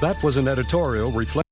That was an editorial reflecting.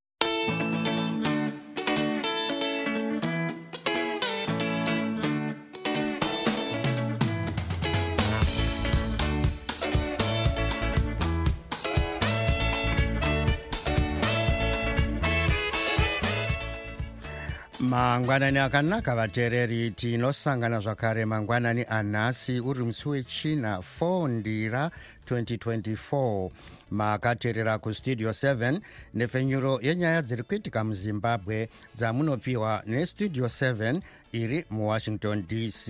mangwanani akanaka vateereri tinosangana zvakare mangwanani anhasi uri musi wechina 4 ndira 2024 makateerera kustudio 7 nepfenyuro yenyaya dziri kuitika muzimbabwe dzamunopiwa nestudio 7 iri muwashington dc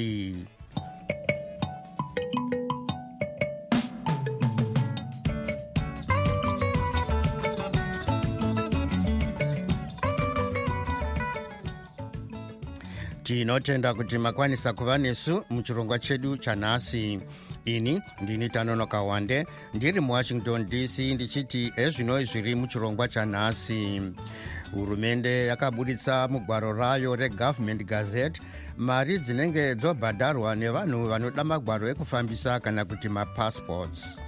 tinotenda kuti makwanisa kuva nesu muchirongwa chedu chanhasi ini ndini tanonoka wande ndiri muwashington dc ndichiti ezvinoi zviri muchirongwa chanhasi. Hurumende yakabuditsa mugwaro rayo regovernment gazette mari dzinenge dzobhadharwa nevanhu vanoda magwaro ekufambisa kana kuti mapassports.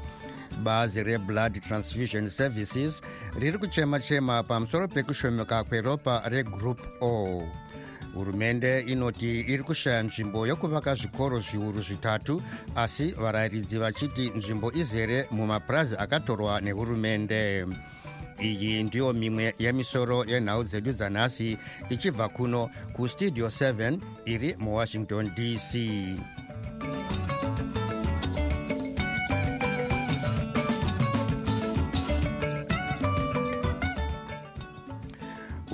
Bazi reblood transfusion services riri kuchema-chema pamusoro pekushomeka kweropa regroup o hurumende inoti iri kushaya nzvimbo yokuvaka zvikoro zviuru zvitatu asi varayiridzi vachiti nzvimbo izere mumapurazi akatorwa nehurumende. Iyi ndiyo mimwe yemisoro yenhau dzedu dzanhasi ichibva kuno kustudio 7 iri muwashington dc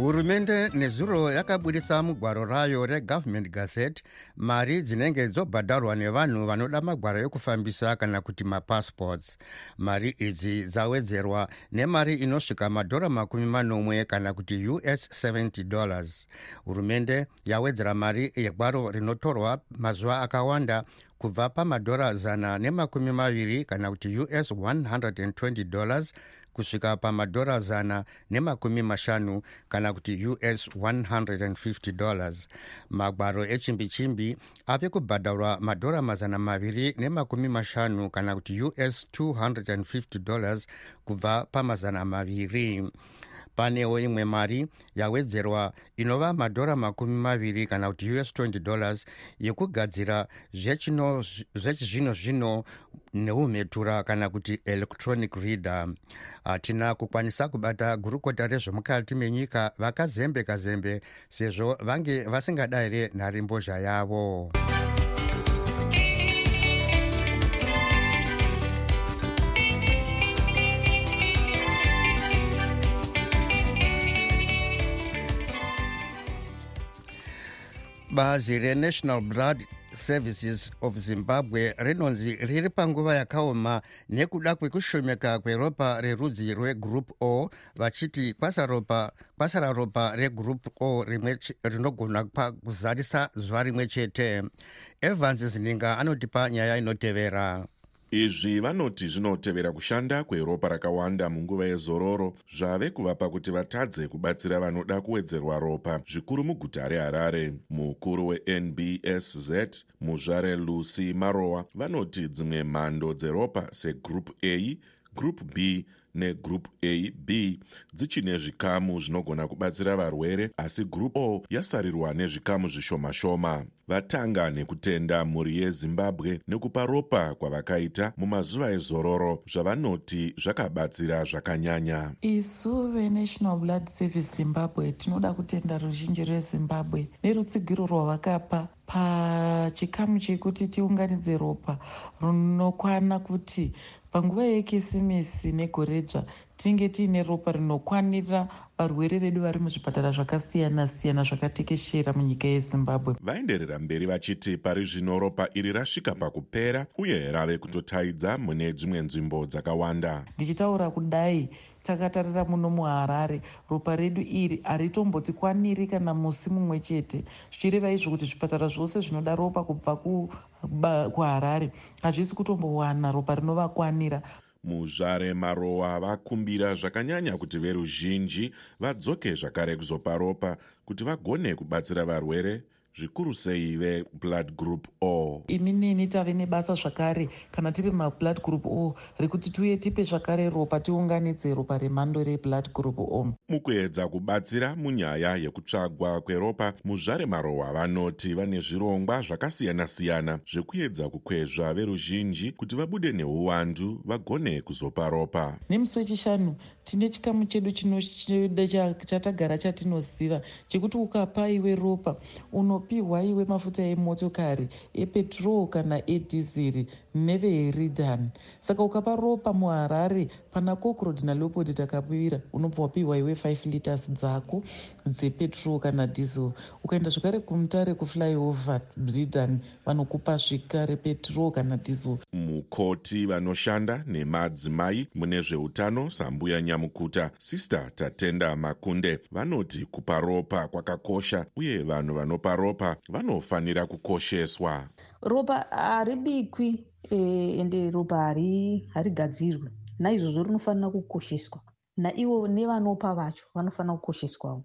hurumende nezuro yakabudisa mugwaro rayo regovernment gazette mari dzinenge dzobhadharwa nevanhu vanoda magwaro ekufambisa kana kuti mapassports. Mari idzi dzawedzerwa nemari inosvika madhora makumi manomwe kana kuti us 70 dollars. Hurumende yawedzera mari yegwaro rinotorwa mazuva akawanda kubva pamadhora zana nemakumi maviri kana kuti us 120 dollars kusvika pamadhora zana nemakumi mashanu kana kuti us 150 dollars. Magwaro echimbi chimbi ave kubhadharwa madhora mazana maviri nemakumi mashanu kana kuti us 250 dollars kubva pamazana maviri panewo imwe mari yawedzerwa inova madhora makumi maviri kana kuti us 20 dollars yekugadzira zvechizvino zvino neumhetura kana kuti electronic reader. Hatina kukwanisa kubata gurukota rezvemukati menyika vakazembeka zembe sezvo vange vasingada here nharimbozha yavo bazi renational blood services of zimbabwe rinonzi riri panguva yakaoma nekuda kwekushomeka kweropa rerudzi rwegroup o vachiti kwasara ropa regroup o rinogona kuzarisa zuva rimwe chete. Evans zininga anotipa nyaya inotevera izvi vanoti zvinotevera kushanda kweropa rakawanda munguva yezororo zvave kuvapa kuti vatadze kubatsira vanoda kuwedzerwa ropa zvikuru muguta reharare. Mukuru wenbsz muzvare lucy marowa vanoti dzimwe mhando dzeropa segroup a group b negroup a b dzichine zvikamu zvinogona kubatsira varwere asi group o yasarirwa nezvikamu zvishoma-shoma. Vatanga nekutenda mhuri yezimbabwe nekupa ropa kwavakaita mumazuva ezororo zvavanoti zvakabatsira zvakanyanya. Isu venational blood service zimbabwe tinoda kutenda ruzhinji rwezimbabwe. Nerutsigiro rwavakapa pachikamu chekuti tiunganidze ropa runokwana kuti panguva yekisimisi negoredzva tinge tiine ropa rinokwanira varwere vedu vari muzvipatara zvakasiyana-siyana zvakatekeshera munyika yezimbabwe. Vaenderera mberi vachiti pari zvino ropa iri rasvika pakupera uye rave kutotaidza mune dzimwe nzvimbo dzakawanda. Ndichitaura kudai takatarira muno muharare. Ropa redu iri haritombotikwaniri kana musi mumwe chete. Zvichireva izvo kuti zvipatara zvose zvinoda ropa kubva kuharare. Hazvisi kutombowana ropa rinovakwanira. Muzvare marowa vakumbira zvakanyanya kuti veruzhinji vadzoke zvakare kuzopa ropa kuti vagone kubatsira varwere zvikuru sei veblood group o? Iminini tave nebasa zvakare. Kana tiri mablood group o rekuti tiuye tipe zvakare ropa tiunganidze ropa remhando reblood group o. Mukuedza kubatsira munyaya yekutsvagwa kweropa muzvaremarohwa vanoti vane zvirongwa zvakasiyana-siyana zvekuedza kukwezva veruzhinji kuti vabude neuwandu vagone kuzopa ropa. Nemusi wechishanu tine chikamu chedu chatagara chatinoziva chekuti ukapa iwe ropa unopiwa iwe mafuta emotokari epetrol kana edhiziri neveheridhan saka ukapa ropa muharare pana cokrod naleopod takapivira unobva wapiwa iwe 5 liters dzako dzepetrol kana diesel. Ukaenda zvakare kumutare kuflyover ridan vanokupa zvikare petrol kana diesel. Mukoti vanoshanda nemadzimai mune zveutano sambuya nyamukuta sister tatenda makunde vanoti kupa ropa kwakakosha uye vanhu vanopa ropa vanofanira kukosheswa. Ropa haribikwi ende ropa harigadzirwi. Naizvozvo rinofanira kukosheswa. Naivo nevanopa vacho vanofanira kukosheswawo.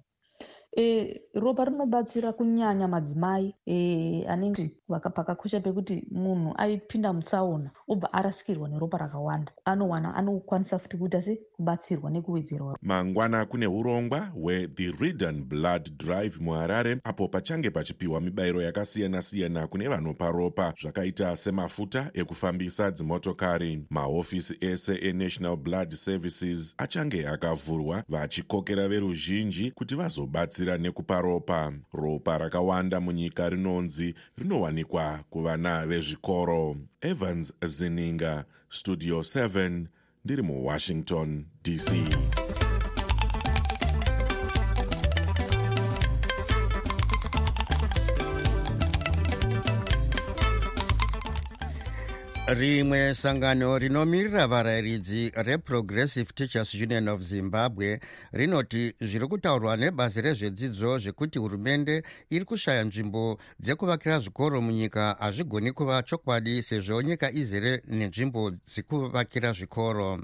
E, ropa rinobatsira kunyanya madzimai e, anenge pakakosha pekuti munhu aipinda mutsaona obva arasikirwa neropa rakawanda. Anowana anokwanisa futi kuita se kubatsirwa nekuwedzerwa mangwana kune urongwa hwethe redan blood drive muharare apo pachange pachipiwa mibayiro yakasiyana-siyana kune vanopa ropa zvakaita semafuta ekufambisa dzimotokari. Mahofisi ese enational blood services achange akavhurwa vachikokera veruzhinji kuti vazobatsira nekupa ropa. Ropa rakawanda munyika rinonzi rinowanikwa kuvana vezvikoro evans zininga studio 7 ndiri muwashington dc rimwe sangano rinomirira varayiridzi reprogressive teachers union of zimbabwe rinoti zviri kutaurwa nebazi rezvedzidzo zvekuti hurumende iri kushaya nzvimbo dzekuvakira zvikoro munyika hazvigoni kuva chokwadi sezvo nyika izere nenzvimbo dzekuvakira zvikoro.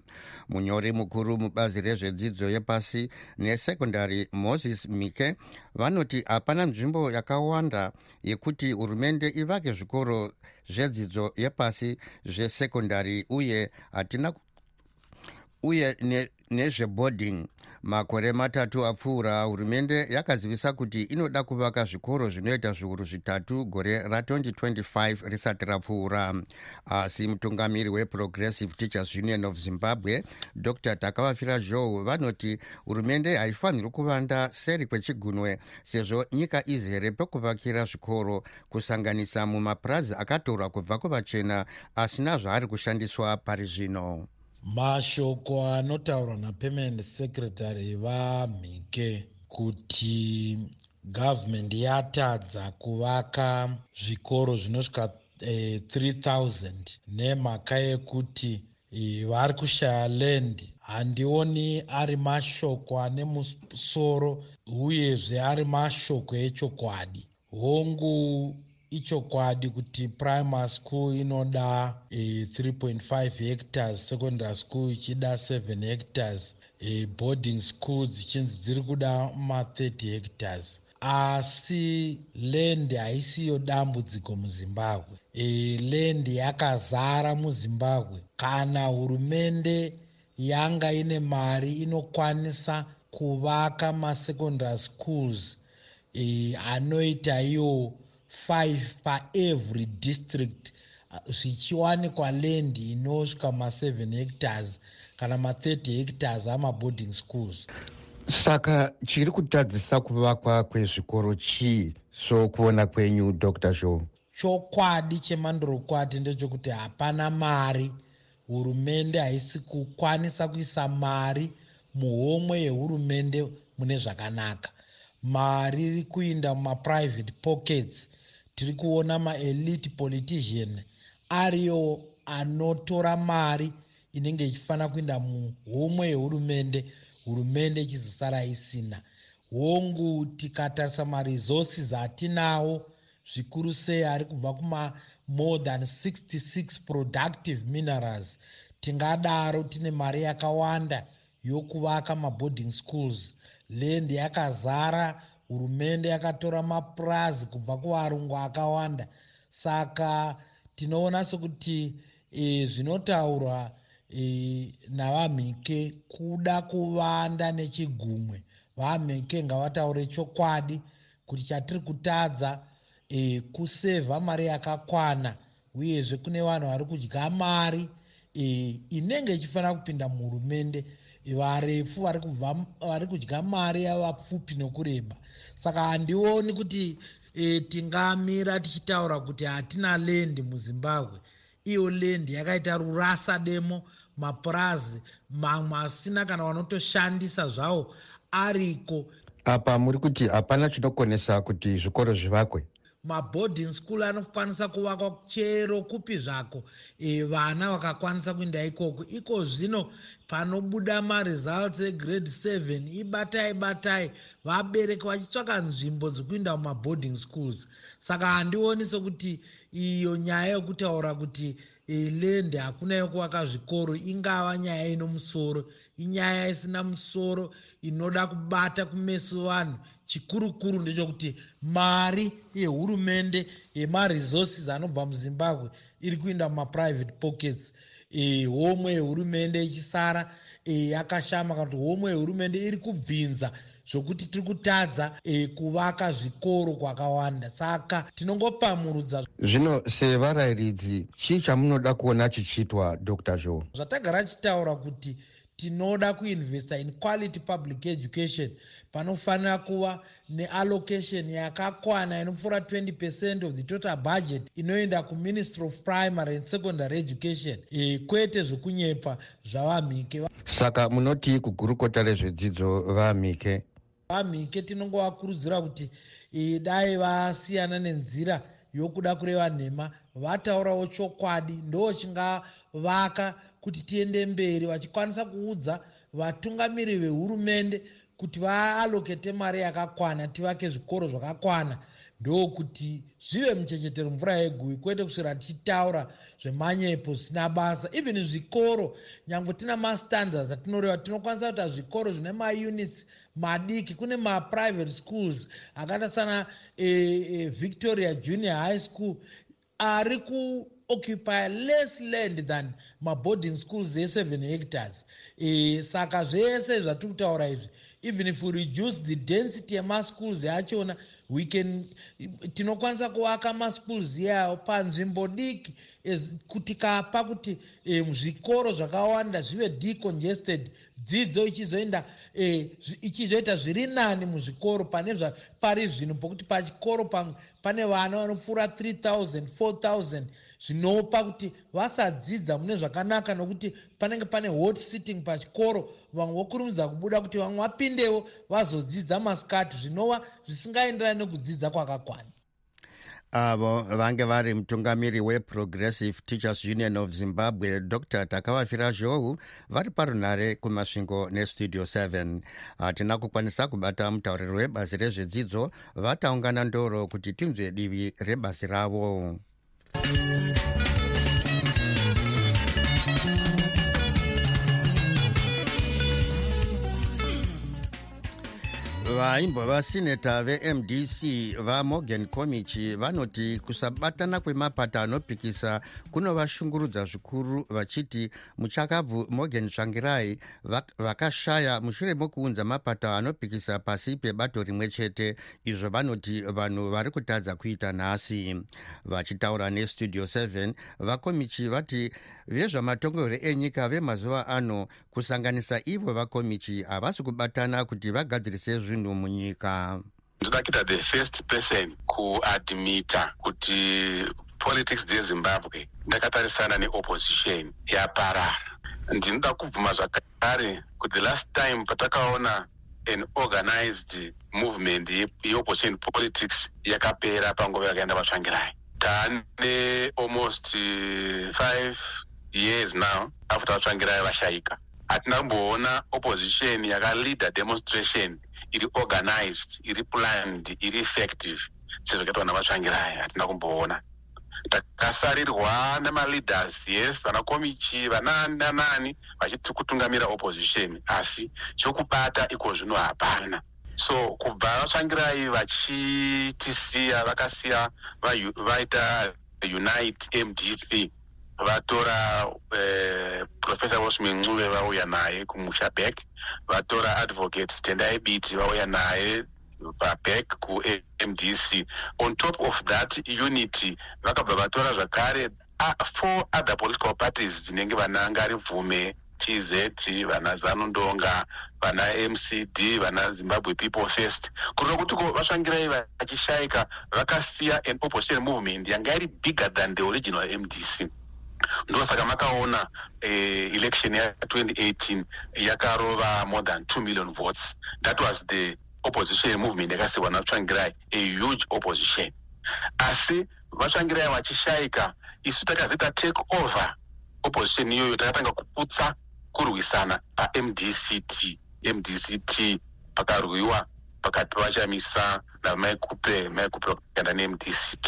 Munyori mukuru mubazi rezvedzidzo yepasi nesekondary moses mike vanoti hapana nzvimbo yakawanda yekuti hurumende ivake zvikoro zvedzidzo yepasi zvesekondari uye hatina uye nezveboarding. Makore matatu apfuura hurumende yakazivisa kuti inoda kuvaka zvikoro zvinoita zviuru zvitatu gore ra2025 risati rapfuura. Asi mutungamiri weprogressive teachers union of zimbabwe dr takavafira joe vanoti hurumende haifaniri kuvanda seri kwechigunwe sezvo nyika izere pekuvakira zvikoro kusanganisa mumapurazi akatorwa kubva kuvachena asina zvaari kushandiswa pari zvino mashoko anotaurwa napermanent secretary vamhike kuti gavhumendi yatadza kuvaka zvikoro zvinosvika e, 3000 nemhaka yekuti e, vari kushaya land handioni ari mashoko ane musoro uyezve ari mashoko echokwadi. Hongu ichokwadi kuti primary school inoda e, 3.5 hectares secondary school ichida 7 hectares e, boarding school dzichinzi dziri kuda ma30 hectares. Asi land haisiyo dambudziko muzimbabwe. E, land yakazara muzimbabwe. Kana hurumende yanga ine mari inokwanisa kuvaka masecondary schools e, anoita iwo 5 paevery district zvichiwanikwa land inosvika ma7 hectares kana ma30 hectares amaboarding schools. Saka chiri kutadzisa kuvakwa kwezvikoro chii sokuona kwenyu dr joe chokwadi chemandorokwati ndechekuti hapana mari. Hurumende haisi kukwanisa kuisa mari muhomwe yehurumende mune zvakanaka mari iri kuinda mumaprivate pockets. Tiri kuona maelite politician ariyo anotora mari inenge ichifanira kuenda muhomwe yehurumende. Hurumende ichizosara isina. Hongu tikatarisa maresources atinawo zvikuru sei ari kubva kuma more than 66 productive minerals. Tingadaro tine mari yakawanda yokuvaka maboarding schools land yakazara hurumende yakatora mapurazi kubva kuvarungu akawanda. Saka tinoona sekuti e, zvinotaurwa e, navamhike kuda kuvanda nechigumwe. Vamhike ngavataure chokwadi kuti chatiri kutadza e, kusevha mari yakakwana uyezve kune vanhu vari kudya mari e, inenge ichifanira kupinda muhurumende varefu vari kubva vari kudya mari yavapfupi nokureba. Saka handioni kuti e, tingamira tichitaura kuti hatina lendi muzimbabwe. Iyo lendi yakaita rurasa demo mapurazi mamwe asina kana vanotoshandisa zvavo ariko apa muri kuti hapana chinokonesa kuti zvikoro zvivakwe maboarding school anokwanisa kuvakwa chero kupi zvako. E, vana vakakwanisa kuenda ikoko. Iko zvino panobuda maresults egrade 7 ibatai batai. Vabereki vachitsvaka nzvimbo dzekuinda mumaboarding schools. Saka handioni sokuti iyo nyaya yokutaura kuti e, land hakuna yokuvaka zvikoro ingava nyaya ino musoro. Inyaya isina musoro inoda kubata kumeso vanhu chikuru kuru ndechekuti mari yehurumende yemaresources anobva muzimbabwe iri kuinda mumaprivate pockets. E, homwe yehurumende ichisara e, yakashama kana kuti homwe yehurumende iri kubvinza zvokuti tiri kutadza e, kuvaka zvikoro kwakawanda. Saka tinongopamurudza zvino sevarayiridzi chii chamunoda kuona chichiitwa dr joe? Zvatagara achitaura kuti tinoda kuinvesta in quality public education panofanira kuva neallocation yakakwana inopfuura 20 percent of the total budget inoenda kuministry of primary and secondary education. E, kwete zvekunyepa zvavamhike saka munoti kugurukota rezvedzidzo vamhike vamhike tinongovakurudzira kuti e, dai vasiyana nenzira yokuda kureva nhema vataurawo chokwadi ndo chingavaka kuti tiende mberi vachikwanisa kuudza vatungamiri vehurumende kuti vaalokete mari yakakwana tivake zvikoro zvakakwana. Ndokuti zvive muchechetero mvura yegui kwete kusvira tichitaura zvemanyepo zvisina basa. Even zvikoro nyange tina mastandards atinoreva tinokwanisa kuita zvikoro zvine maunits madiki. Kune maprivate schools akaita sana e, e, victoria junior high school. Ari kuoccupy less land than maboarding schools e7 hectares. E, saka zvese zvatiri kutaura izvi even if we reduce the density yemaschools yachona we can tinokwanisa kuvaka maschools iyayo panzvimbo diki kuti kapa kuti zvikoro zvakawanda zvive decongested dzidzo ichizoenda e, ichizoita zviri nani muzvikoro pane pari zvino pokuti pachikoro pane vana vanopfuura 3000 4000 zvinopa kuti vasadzidza mune zvakanaka nokuti panenge pane hot sitting pachikoro vamwe vokurumidza kubuda kuti vamwe vapindewo vazodzidza masikati. Zvinova zvisingaenderani nekudzidza kwakakwana. Avo vange vari mutungamiri weprogressive teachers union of zimbabwe dr. Takavafira zhou vari parunhare kumasvingo nestudio 7 hatina kukwanisa kubata mutauriri webazi rezvedzidzo vataungana ndoro kuti tinzwe divi rebasi ravo Música vaimbova sineta vemdc vamorgan comichi vanoti kusabatana kwemapato anopikisa kunovashungurudza zvikuru vachiti muchakabvu morgan tsvangirai vakashaya mushure mokuunza mapato anopikisa pasi pebato rimwe chete izvo vanoti vanhu vari kutadza kuita nhasi. Vachitaura nestudio 7 vakomichi vati vezvamatongerwo enyika vemazuva ano kusanganisa ivo vakomichi havasi kubatana kuti vagadzirise zvinhu munyika. Ndoda kuita the first person kuadmita kuti politics dzezimbabwe ndakatarisana neopposition yaparara. Ndinoda kubvuma zvakare kuti the last time patakaona an organized movement yeopposition politics yakapera panguva yakaenda vatsvangirai taane almost five years now after vatsvangirai vashayika hatina kumboona opposition yakaleader demonstration iri organized iri planned iri effective. Sezvakaitwa navatsvangirai hatina kumboona. Takasarirwa nemaleaders yes vanakomichi vanani nanani vachiti kutungamira opposition asi chokubata iko zvino hapana. So kubva vatsvangirai vachitisiya vakasiya vaita unite mdc vatora uh, professor rosmi ncuve vauya naye kumusha back. Vatora advocate tendai biti vauya naye paback kumdc on top of that unity vakabva vatora zvakare four other political parties dzinenge vana ngaribvume tz vana zanundonga vana mcd vana zimbabwe people first. Kureva kuti ko vasvangirai vachishayika vakasiya an opposition movement yanga iri bigger than the original mdc ndosaka makaona uh, election ya2018 yakarova more than 2 million votes. That was the opposition movement yakasiwa navatsvangirai a huge opposition. Asi vatsvangirai vachishayika isu takazoita take over opposition iyoyo takatanga kuputsa kurwisana pamdct mdct pakarwiwa pakati pavachamisa namaikupe maikupe vakaenda nemdct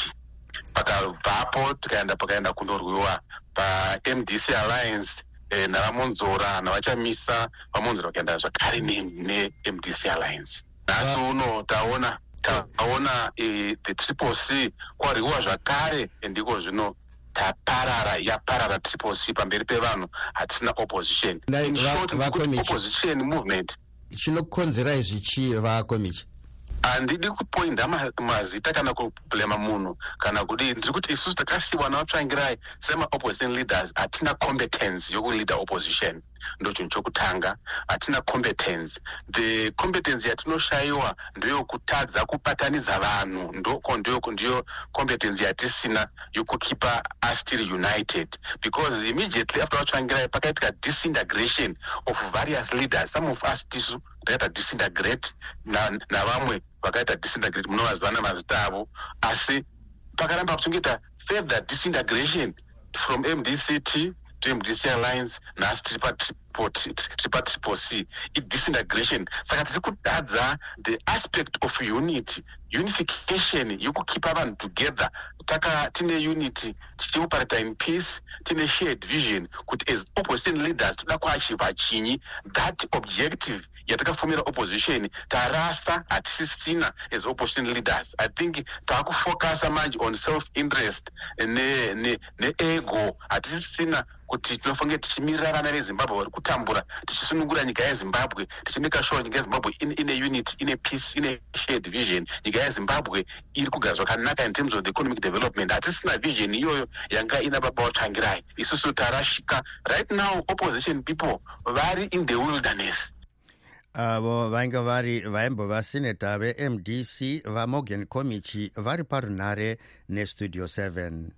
pakabvapo tikaenda pakaenda kundorwiwa pamdc alliance eh, navamonzora navachamisa vamonzora vakaenda zvakare nemdc alliance. Nhasi uno taona taona eh, the triple c kwarwiwa zvakare ndiko zvino taparara yaparara triple c pamberi pevanhu hatisina opposition. Opposition movement. Chinokonzerai zvichi vakomichi handidi kupoinda mazita kana kublema munhu kana kudii ndiri kuti isusu takasiwa navatsvangirai semaopposition leaders hatina competence yokuleada opposition ndo chinhu chokutanga hatina competence. The competence yatinoshayiwa ndeyokutadza kubatanidza vanhu. Ndoko ndiyo competence yatisina yokukipa us tiri united. Because immediately after vatsvangirai pakaitika disintegration of various leaders some of us tisu takaita disintegrate navamwe na vakaita disintegrate munovaziva namazita avo asi pakaramba kuchengeta further disintegration from mdct mdc alliance nhasi tiri patriple c. Idisintegration saka tiri kudadza the aspect of unity unification yokukipa vanhu together. Taka tine unity tichioperata in peace tine shared vision kuti as opposition leaders toda kuachiva chinyi that objective yatakafumira opposition tarasa hatisisina as opposition leaders. I think taakufocasa manje on self interest neego hatisisina kuti tinofange tichimirira vana vezimbabwe vari kutambura tichisunungura nyika yezimbabwe tichimeka sure nyika yezimbabwe ine unity ine peace ine shared vision. Nyika yezimbabwe iri kugara zvakanaka in terms of the economic development. Hatisina vision iyoyo yanga ina baba vatsvangirai isusu tarashika right now opposition people vari in the wilderness. Avo vainge vari vaimbova seneta vemdc vamorgan comichi vari parunhare nestudio 7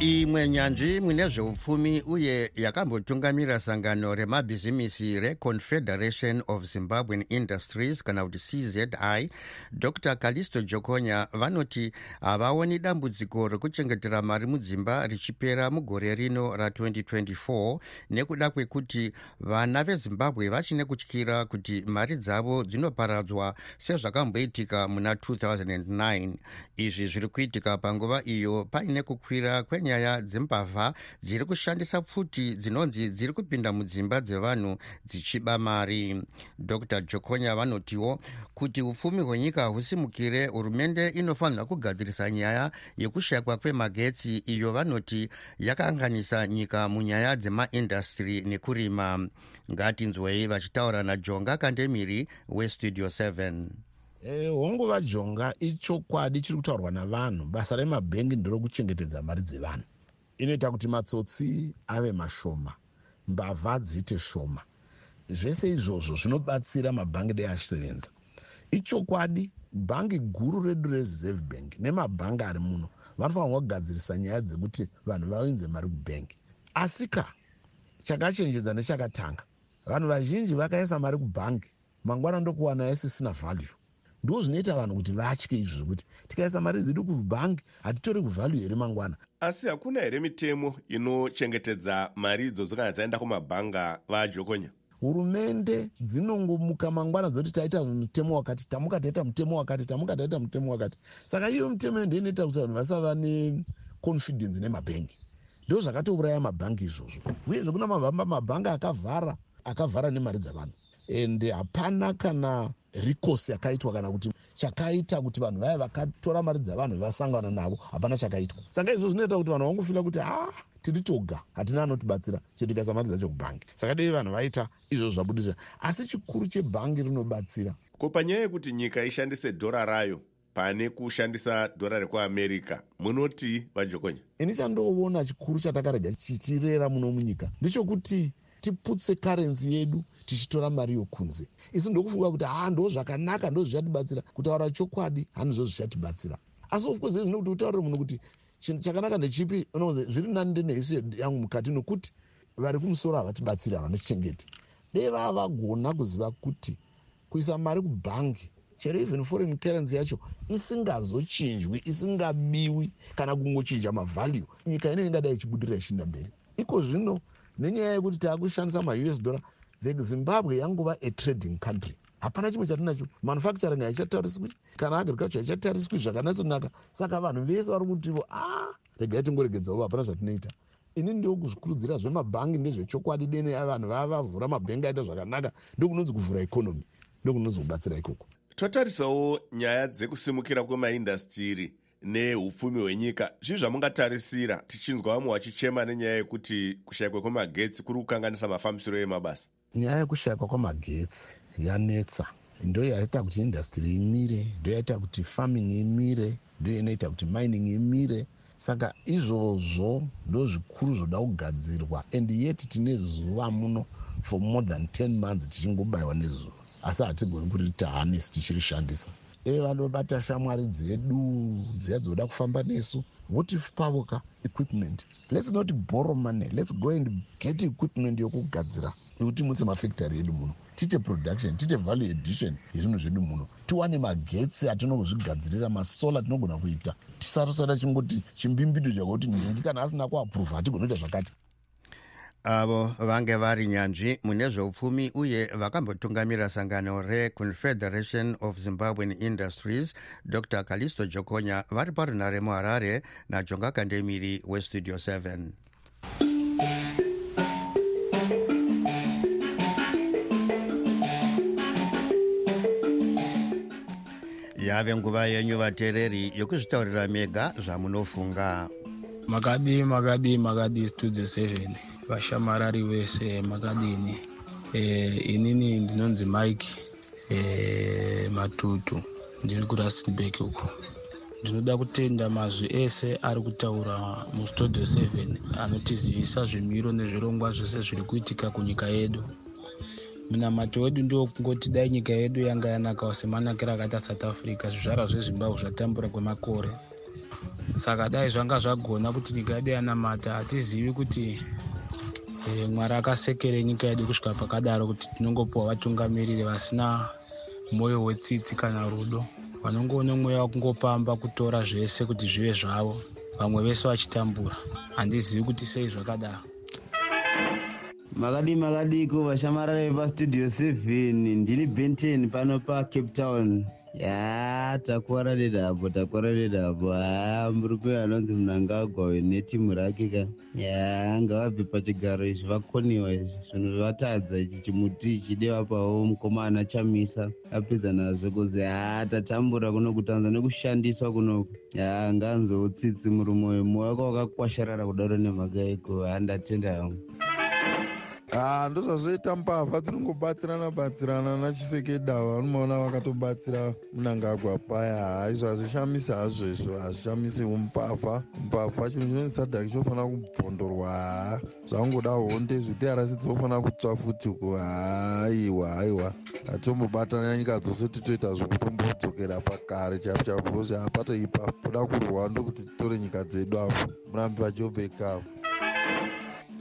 imwe nyanzvi mune zveupfumi uye yakambotungamira sangano remabhizimisi reconfederation of zimbabwean industries kana kuti czi dr. Calisto jokonya vanoti havaoni dambudziko rekuchengetera mari mudzimba richipera mugore rino ra2024 nekuda kwekuti vana vezimbabwe vachine kutyira kuti mari dzavo dzinoparadzwa sezvakamboitika muna 2009 izvi zviri kuitika panguva iyo paine kukwira kwenya nyaya dzembavha dziri kushandisa pfuti dzinonzi dziri kupinda mudzimba dzevanhu dzichiba mari. Dr. Jokonya vanotiwo kuti upfumi hwenyika husimukire hurumende inofanira kugadzirisa nyaya yekushayikwa kwemagetsi iyo vanoti yakaanganisa nyika munyaya dzemaindastry nekurima. Ngatinzwei vachitaura najonga kandemiri westudio 7 Eh, hongu vajonga ichokwadi chiri kutaurwa navanhu basa remabhengi nderokuchengetedza mari dzevanhu inoita kuti matsotsi ave mashoma mbavha dziite shoma. Zvese izvozvo zvinobatsira mabhangi dei achisevenza ichokwadi bhangi guru redu rereserve bank nemabhangi ari muno vanofanirwa kugadzirisa nyaya dzekuti vanhu vaunze mari kubhengi asi ka chakachenjedza nechakatanga vanhu vazhinji vakaisa mari kubhangi mangwana ndokuwana isisina value ndo zvinoita vanhu kuti vatye izvo zvekuti tikaisa mari dzedu kubhangi hatitori kuvhalue here mangwana. Asi hakuna here mitemo inochengetedza mari idzodzo kana dzaenda kumabhanga vajokonya? Hurumende dzinongomuka mangwana dzoti taita mutemo wakati tamuka taita mutemo wakati tamuka taita mutemo wakati. Saka iyo mitemo iyo ndoinoita kuti vanhu vasava neconfidence nemabhengi. Ndo zvakatouraya mabhangi izvozvo. Uyezve kuna mabhangi akavhara akavhara nemari dzavanhu ende hapana kana rikosi yakaitwa kana kuti chakaita kuti vanhu vaya vakatora mari dzavanhu vasangana navo hapana chakaitwa. Saka izvo zvinoita kuti vanhu vangofila kuti a ah, tiri toga hatina anotibatsira chetikaisa mari dzacho kubhangi. Saka dei vanhu vaita izvozvo zvabudirira asi chikuru chebhangi rinobatsira. Ko panyaya yekuti nyika ishandise dhora rayo pane kushandisa dhora rekuamerica. Munoti vajokonya? Ini chandoona chikuru chatakarega chichirera muno munyika ndechokuti tiputse karenzi yedu tichitora mari yokunze. Isi ndokufunga kuti ha ndo zvakanaka ndo zvichatibatsira kutaura chokwadi handizvo zvichatibatsira asi of course zvino kuti utaurire munhu kuti chinhu chakanaka ndechipi? Unozi zviri nani ndenehisi yangu mukati nokuti vari kumusoro havatibatsiri havanotichengeti dei vava vagona kuziva kuti kuisa mari kubhangi chero even foreign currency yacho isingazochinjwi isingabiwi kana kungochinja mavhalue nyika ino ingadai ichibudirira ichiinda mberi. Iko zvino nenyaya yekuti taakushandisa maus dollar the zimbabwe yanguva atrading country. Hapana chimwe chatinacho. Manufacturing haichatariswi. Kana agriculture haichatariswi zvakanatsonaka saka vanhu vese vari kutivo a ah, regai tingoregedzawo hapana zvatinoita. Ini ndio kuzvikurudzira zvemabhangi ndezvechokwadi dene vanhu vava vavhura mabhengi aita zvakanaka. Ndokunonzi kuvhura ikonomi ndokunonzi kubatsira ikoko. Totarisawo nyaya dzekusimukira kwemaindastiri neupfumi hwenyika. Zvii zvamungatarisira tichinzwa vamwe vachichema nenyaya yekuti kushayikwa kwemagetsi kuri kukanganisa mafambisiro emabasa nyaya yekushayikwa kwamagetsi yanetsa. Ndo yaita kuti indastry imire ndo yaita kuti farming imire ndo inoita kuti mining imire. Saka izvozvo ndo zvikuru zvoda kugadzirwa and yet tine zuva muno for more than 10 months tichingobayiwa nezuva. Asi hatigoni kuti tahanisi tichirishandisa e vanobata shamwari dzedu dziya dzoda kufamba nesu. What if pavoka equipment. Let's not borrow money. Let's go and get equipment yokugadzira. Yekuti mutse mafactory edu muno. Tiite production tiite value edition yezvinhu zvedu muno. Tiwane magetsi atinozvigadzirira masola tinogona kuita. Tisarosara chingoti chimbimbido chakuti nhingi kana asina kuaprova hatigona kuita zvakati avo vange vari nyanzvi mune zveupfumi uye vakambotungamira sangano reconfederation of zimbabwean industries dr. Calisto jokonya vari parunare muharare najonga kandemiri westudio 7 yave nguva yenyu vateereri yokuzvitaurira mega zvamunofunga makadi makadi makadi studio 7 vashamarari vese makadini. E, inini ndinonzi mike e, matutu. Ndiri kurustenburg uko ndinoda kutenda mazwi ese ari kutaura mustudio 7 anotizivisa zvimiro nezvirongwa zvese zviri kuitika kunyika yedu. Munamato wedu ndiwo kungoti dai nyika yedu yanga yanakawo semanakiro akaita south africa zvizvarwa zvezimbabwe zvatambura kwemakore saka dai zvanga zvagona kuti nyika yedu yanamata hatizivi kuti Eh, mwari akasekere nyika yedu kusvika pakadaro kuti tinongopiwa vatungamiriri vasina mwoyo wetsitsi kana rudo. Vanongoone mweya wakungopamba kutora zvese kuti zvive zvavo vamwe vese vachitambura. Handizivi kuti sei zvakadaro. Makadi makadiko vashamarara vepastudio 7 ndini benten pano pacape town ya takuwara nedapo takuwara nedapo ha murume anonzi munangagwa netimu rake ka. Ya ngavabve pachigaro izvi vakoniwa izvi. Zvinhu zvatadza ichi chimuti chideva pavo mukomana chamisa. Apedza nazvo kuzi ha tatambura kuno kutanza nekushandiswa kunoku ya nganzoutsitsi murume uyu. Moyo waka wakakwasharara kudaro nemhaka iko handatenda hangu ha ndo zvazvoita mbavha dzinongobatsirana batsirana nachisekedava unomaona vakatobatsira munangagwa paya ha izvo hazvishamisi hazvo izvo hazvishamisi mbavha mbavha chinhu chinonzi sadhaki chinofanira kubvondorwa. Ha zvangoda honde zvekuti arasi dzinofanira kutsva futi ku haiwa haiwa. Hatombobatana nyika dzose titoita zvokutombodzokera pakare chaipo chaipo kozvi hapatoipa. Kuda kurwa ndokuti titore nyika dzedu apo. Murambi vajobekavo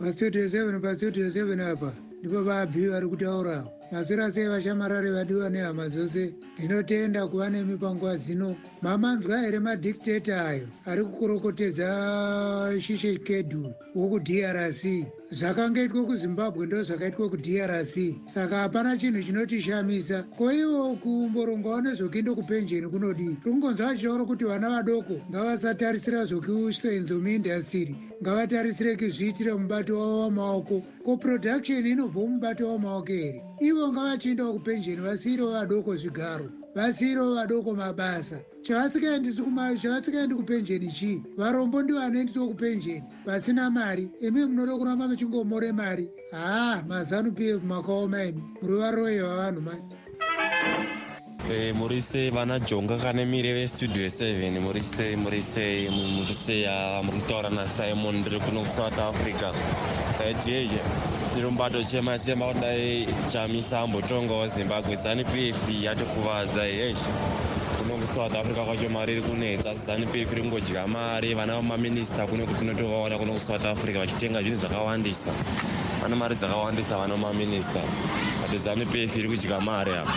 pastudio 7 pastudio 7 apa? Ndipo vaabhi vari kutaurawo masura sei vashamarari vadiwa nehama dzose? Ndinotenda kuva nemi panguva dzino mamanzwa here madhikiteta ayo ari kukorokotedza shishekedu wokudrc zvakangaitwa kuzimbabwe ndo zvakaitwa kudrc saka hapana chinhu chinotishamisa. Koivo kumborongawo nezvokuinde kupenjeni kunodii tikungonzwa achitaura kuti vana vadoko ngavasatarisira zvokusenzo muindastiri ngavatarisire kuzviitira mubato wavo wamaoko. Ko production inobva mubato wamaoko here? Ivo ngavachiendawo kupenjeni vasiyirewo vadoko zvigaro vasiyirewo vadoko mabasa chavasikaendi kupenjeni chii varombo ndivanoendiswa kupenjeni. Vasina mari. Imi munoda kuramba muchingomore mari. Haa mazanu pf makaoma imi muri varoye vavanhu mani. Eh, muri sei vana jonga kane mire vestudio 7 muri sei muri sei muri sei muri kutaura nasimon ndiri kuno kusouth africa. Dieje ndiri mubato chema chema kudai chamisa ambotongawo zimbabwe. Zani pf yatikuvadza kuno kusouth africa kwacho mari iri kunetsa asi zani pf iri kungodya mari vana vamaminista kune kuti tinotovaona kuno kusouth africa vachitenga zvinhu zvakawandisa vana mari dzakawandisa vana vamaminista but zani pf iri kudya mari apa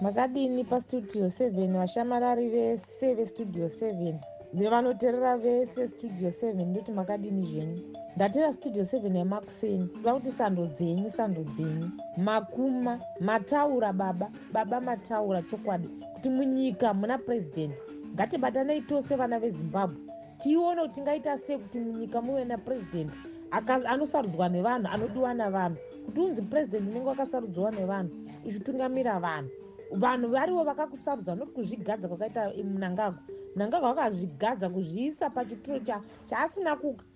makadini pastudio 7 vashamarari vese vestudio 7 nevanoteerera vese studio 7 ndoti makadini zvenyu? Ndatera studio 7 yemakuseni va kuti sando dzenyu sando dzenyu. Makuma mataura baba. Baba mataura chokwadi. Kuti munyika muna purezidendi ngatibatanei tose vana vezimbabwe. Tione kuti tingaita sei kuti munyika muve napurezidendi anosarudzwa nevanhu anodiwa navanhu kuti unzi purezidendi unenge wakasarudzwa nevanhu ichitungamira vanhu. Vanhu varivo vakakusarudza noti kuzvigadza kwakaita munangagwa munangagwa vakazvigadza kuzviisa pachituro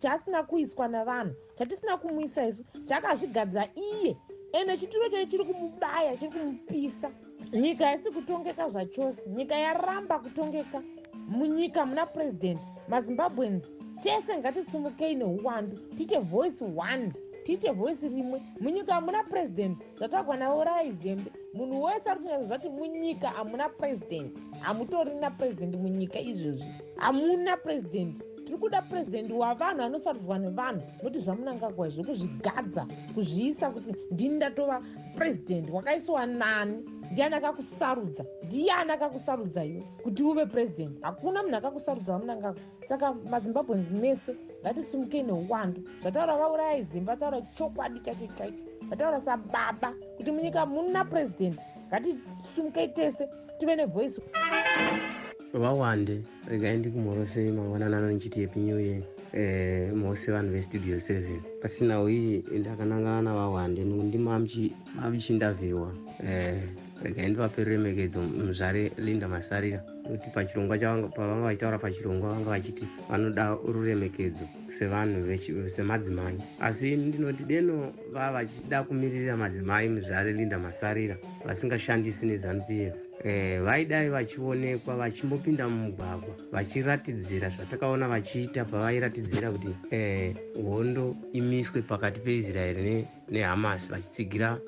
chaasina kuiswa navanhu chatisina kumuisa isu chakazvigadza iye. Ende chituro chacho chiri kumubaya chiri kumupisa. Nyika isi kutongeka zvachose nyika yaramba kutongeka. Munyika muna purezidendi mazimbabwens tese ngatisumukei neuwandu tiite voice one tiite voisi rimwe. Munyika hamuna purezidendi zvatagwa nauraya zembe munhu wese ari kunyatsa zvati munyika hamuna purezidendi hamutorina purezidendi munyika izvozvi. Hamuna purezidendi tiri kuda purezidendi wavanhu anosarudzwa nevanhu noti zvamunangagwa izvo kuzvigadza kuzviisa kuti ndini ndatova purezidendi wakaisiwa nani? Ndiani akakusarudza? Ndiani akakusarudza iwe kuti uve purezidendi hakuna munhu akakusarudza vamunangagwa saka mazimbabwens mese ngatisumukei neuwandu zvataura vaurayai zimba vataura chokwadi chacho chaicho vataura sababa kuti munyika muna purezidendi ngatisumukei tese tive nevhoisi vawande regai ndikumhorosei mangwananano nichiti happy new year eh, mose vanhu vestudio 7 pasina iyi ndakanangana navawande ndimamchindavhiwa eh, regai ndivape ruremekedzo muzvare linda masarira kuti pachirongwa pavanga vachitaura pachirongwa vanga vachiti vanoda ruremekedzo sevanhu semadzimai. Asi ndinoti deno vava vachida kumiririra madzimai muzvare linda masarira vasingashandisi nezanup f Eh, vaidai vachionekwa vachimbopinda mumugwagwa vachiratidzira zvatakaona vachiita pavairatidzira kuti eh, hondo imiswe pakati peisraeri nehamas vachitsigira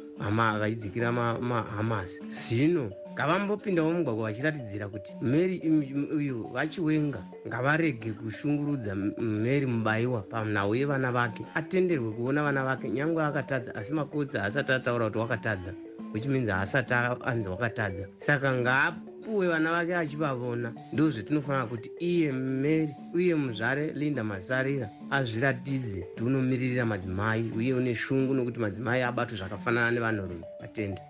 vachidzikira mahamas zvino ngavambopindawo mumugwagwa vachiratidzira kuti mary uyu vachiwenga ngavarege kushungurudza mary mubayiwa panhau yevana vake. Atenderwe kuona vana vake nyange akatadza asi makotsi haasati ataura kuti wakatadza which means haasati anzi wakatadza. Saka ngaapuwe vana vake achivavona. Ndo zvetinofanira kuti iye mary uye muzvare linda masarira azviratidze. Kuti unomiririra madzimai uye une shungu nokuti madzimai abatwa zvakafanana nevanhurume vatende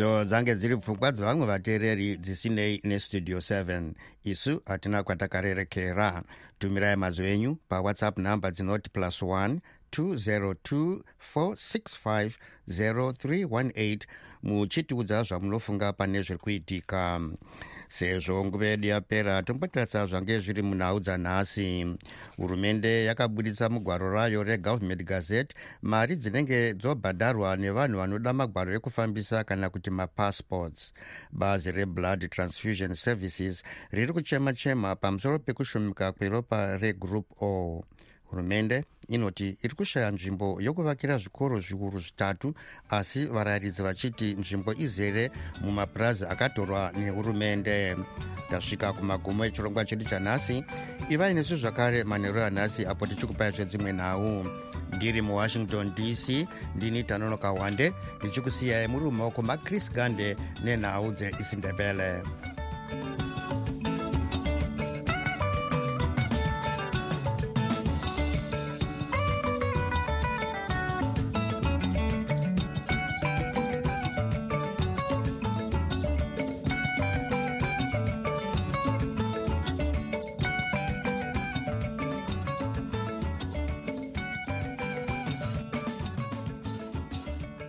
idzo dzange dziri pfungwa dzevamwe vateereri dzisinei nestudio 7 isu hatina kwatakarerekera. Tumirai mazwi enyu pawhatsapp nhamba dzinoti plus 1 202 465 0318 muchitiudza zvamunofunga pane zviri kuitika sezvo nguva yedu yapera tombotarisa zvange zviri munhau dzanhasi. Hurumende yakabudisa mugwaro rayo regovernment gazette. Mari dzinenge dzobhadharwa nevanhu vanoda magwaro ekufambisa kana kuti mapassports. Bazi reblood transfusion services riri kuchema chema pamusoro pekushumika kweropa regroup o hurumende inoti iri kushaya nzvimbo yokuvakira zvikoro zvikuru zvitatu asi varayiridzi vachiti nzvimbo izere mumapurazi akatorwa nehurumende. Tasvika kumagumo echirongwa chedu chanhasi ivai nesu zvakare manheru anhasi apo tichikupai zvedzimwe nhau. Ndiri muwashington dc ndini tanonoka wande ndichikusiyai muri mumaoko machris gande nenhau dzeisindebele